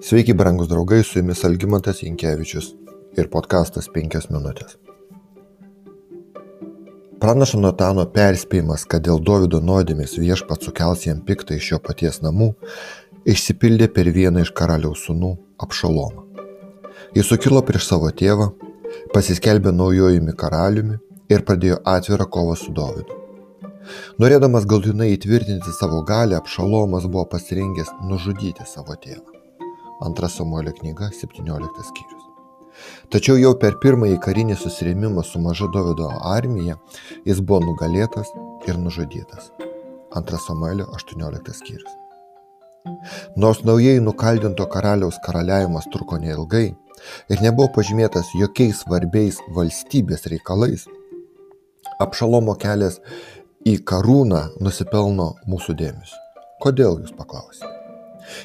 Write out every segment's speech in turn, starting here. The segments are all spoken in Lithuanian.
Sveiki, brangus draugai, su jumis Algymantas Inkevičius ir podkastas 5 minutės. Pranašo Notano perspėjimas, kad dėl Davido nuodėmės viešpat sukels jam piktą iš jo paties namų, išsipildė per vieną iš karaliaus sūnų - Apšalomą. Jis sukilo prieš savo tėvą, pasiskelbė naujojimi karaliumi ir pradėjo atvirą kovą su Davidu. Norėdamas galutinai įtvirtinti savo galę, Apšalomas buvo pasirengęs nužudyti savo tėvą. Antra Samuelio knyga, 17 skyrius. Tačiau jau per pirmąjį karinį susirėmimą su maža Davido armija jis buvo nugalėtas ir nužudytas. Antra Samuelio 18 skyrius. Nors naujai nukaldinto karaliaus karaliavimas truko neilgai ir nebuvo pažymėtas jokiais svarbiais valstybės reikalais, Apšalomo kelias į karūną nusipelno mūsų dėmesio. Kodėl jūs paklausite?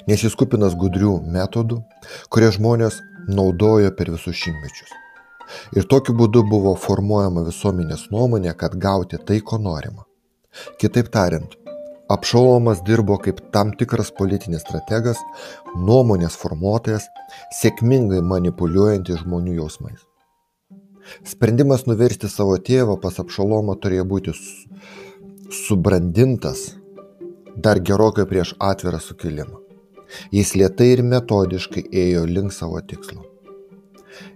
Nes jis kupinas gudrių metodų, kurie žmonės naudojo per visus šimtmečius. Ir tokiu būdu buvo formuojama visuomenės nuomonė, kad gauti tai, ko norima. Kitaip tariant, Apšalomas dirbo kaip tam tikras politinis strategas, nuomonės formuotojas, sėkmingai manipuliuojantis žmonių jausmais. Sprendimas nuversti savo tėvą pas Apšalomą turėjo būti subrandintas dar gerokai prieš atvirą sukilimą. Jis lietai ir metodiškai ėjo link savo tikslo.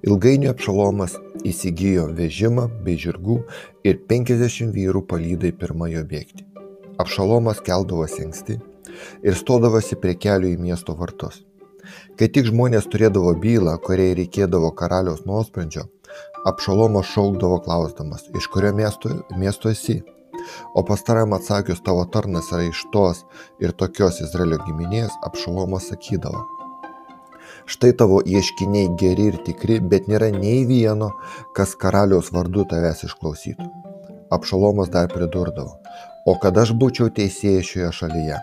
Ilgainiui apšalomas įsigijo vežimą bei žirgų ir 50 vyrų palydai pirmąjo bėgti. Apšalomas keldavosi anksti ir stodavosi prie kelių į miesto vartus. Kai tik žmonės turėdavo bylą, kuriai reikėdavo karaliaus nuosprendžio, Apšalomas šaukdavo klausdamas, iš kurio miesto, miesto esi O pastaram atsakius tavo tarnas yra iš tos ir tokios Izraelio giminės, Apšalomas sakydavo. Štai tavo ieškiniai geri ir tikri, bet nėra nei vieno, kas karaliaus vardu tavęs išklausytų. Apšalomas dar pridurdavo, o kad aš būčiau teisėjas šioje šalyje,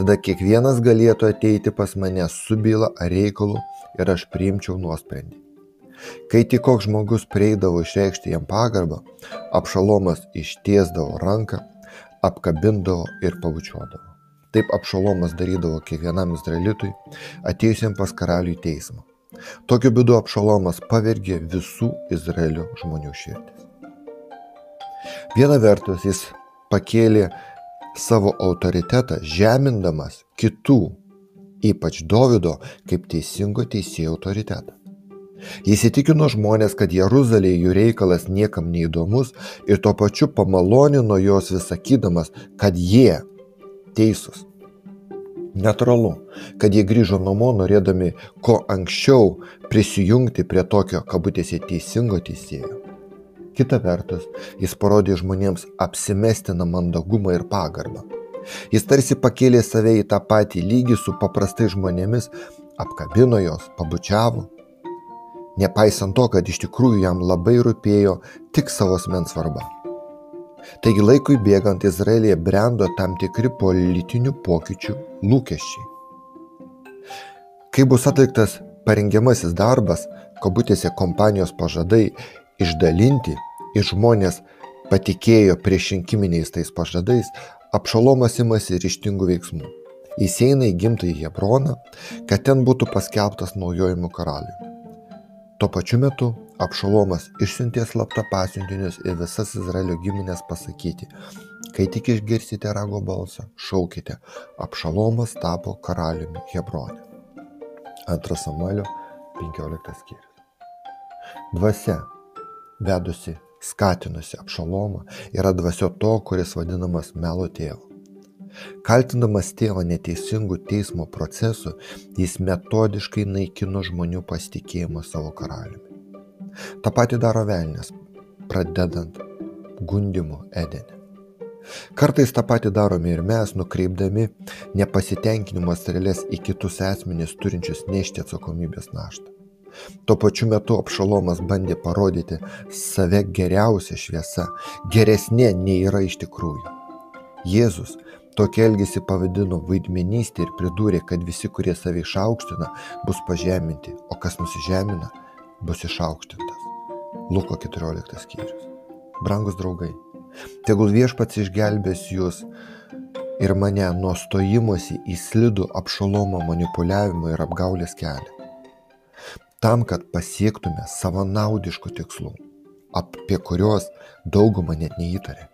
tada kiekvienas galėtų ateiti pas mane su byla ar reikalu ir aš priimčiau nuosprendį. Kai tik koks žmogus prieidavo išreikšti jam pagarbą, Apšalomas ištiesdavo ranką, apkabindavo ir pabučiuodavo. Taip Apšalomas darydavo kiekvienam izraelitui, atėjusiam pas karalių į teismą. Tokiu būdu Apšalomas pavergė visų Izraelio žmonių širdis. Viena vertus jis pakėlė savo autoritetą žemindamas kitų, ypač Dovido, kaip teisingo teisėjo autoritetą. Jis įtikino žmonės, kad Jeruzalėje jų reikalas niekam neįdomus ir tuo pačiu pamalonino juos vis sakydamas, kad jie teisūs. Natūralu, kad jie grįžo namo norėdami ko anksčiau prisijungti prie tokio kabutėse teisingo teisėjo. Kita vertus, jis parodė žmonėms apsimestiną mandagumą ir pagarbą. Jis tarsi pakėlė save į tą patį lygį su paprastai žmonėmis, apkabino jos, pabučiavo nepaisant to, kad iš tikrųjų jam labai rūpėjo tik savo asmens svarba. Taigi laikui bėgant Izraelėje brendo tam tikri politinių pokyčių lūkesčiai. Kai bus atliktas parengiamasis darbas, kabutėse kompanijos pažadai išdalinti ir žmonės patikėjo priešrinkiminiais tais pažadais, apšalomas imasi ryštingų veiksmų. Jis eina į gimtąjį Hebroną, kad ten būtų paskelbtas naujojimų karaliui. Tuo pačiu metu Apšalomas išsiuntė slapta pasiuntinius į visas Izraelio giminės pasakyti, kai tik išgirsite rago balsą, šaukite, Apšalomas tapo karaliumi Hebronė. 2 Samuelio 15 skyrius. Dvasia, vedusi, skatinusi Apšalomą, yra dvasio to, kuris vadinamas melo tėvu. Kaltindamas tėvą neteisingų teismo procesų, jis metodiškai naikino žmonių pasitikėjimą savo karaliumi. Ta pati daro velnės, pradedant gundimu Edenė. Kartais tą patį darome ir mes, nukreipdami nepasitenkinimo strėlės į kitus asmenys turinčius nešti atsakomybės naštą. Tuo pačiu metu apšalomas bandė parodyti save geriausia šviesa, geresnė nei yra iš tikrųjų. Jėzus Tokį elgesį pavadino vaidmenystė ir pridūrė, kad visi, kurie save išaukština, bus pažeminti, o kas nusižemina, bus išaukštintas. Luko 14 skyrius. Brangus draugai, tegul viešpats išgelbės jūs ir mane nuo stojimosi į slidų apšalomo manipuliavimo ir apgaulės kelią. Tam, kad pasiektume savanaudiškų tikslų, apie kuriuos dauguma net neįtarė.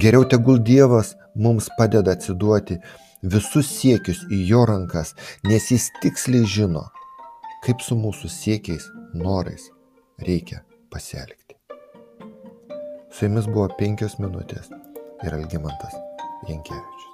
Geriau tegul Dievas mums padeda atsiduoti visus siekius į jo rankas, nes jis tiksliai žino, kaip su mūsų siekiais, norais reikia pasielgti. Su jumis buvo penkios minutės ir Algymantas Jankievičius.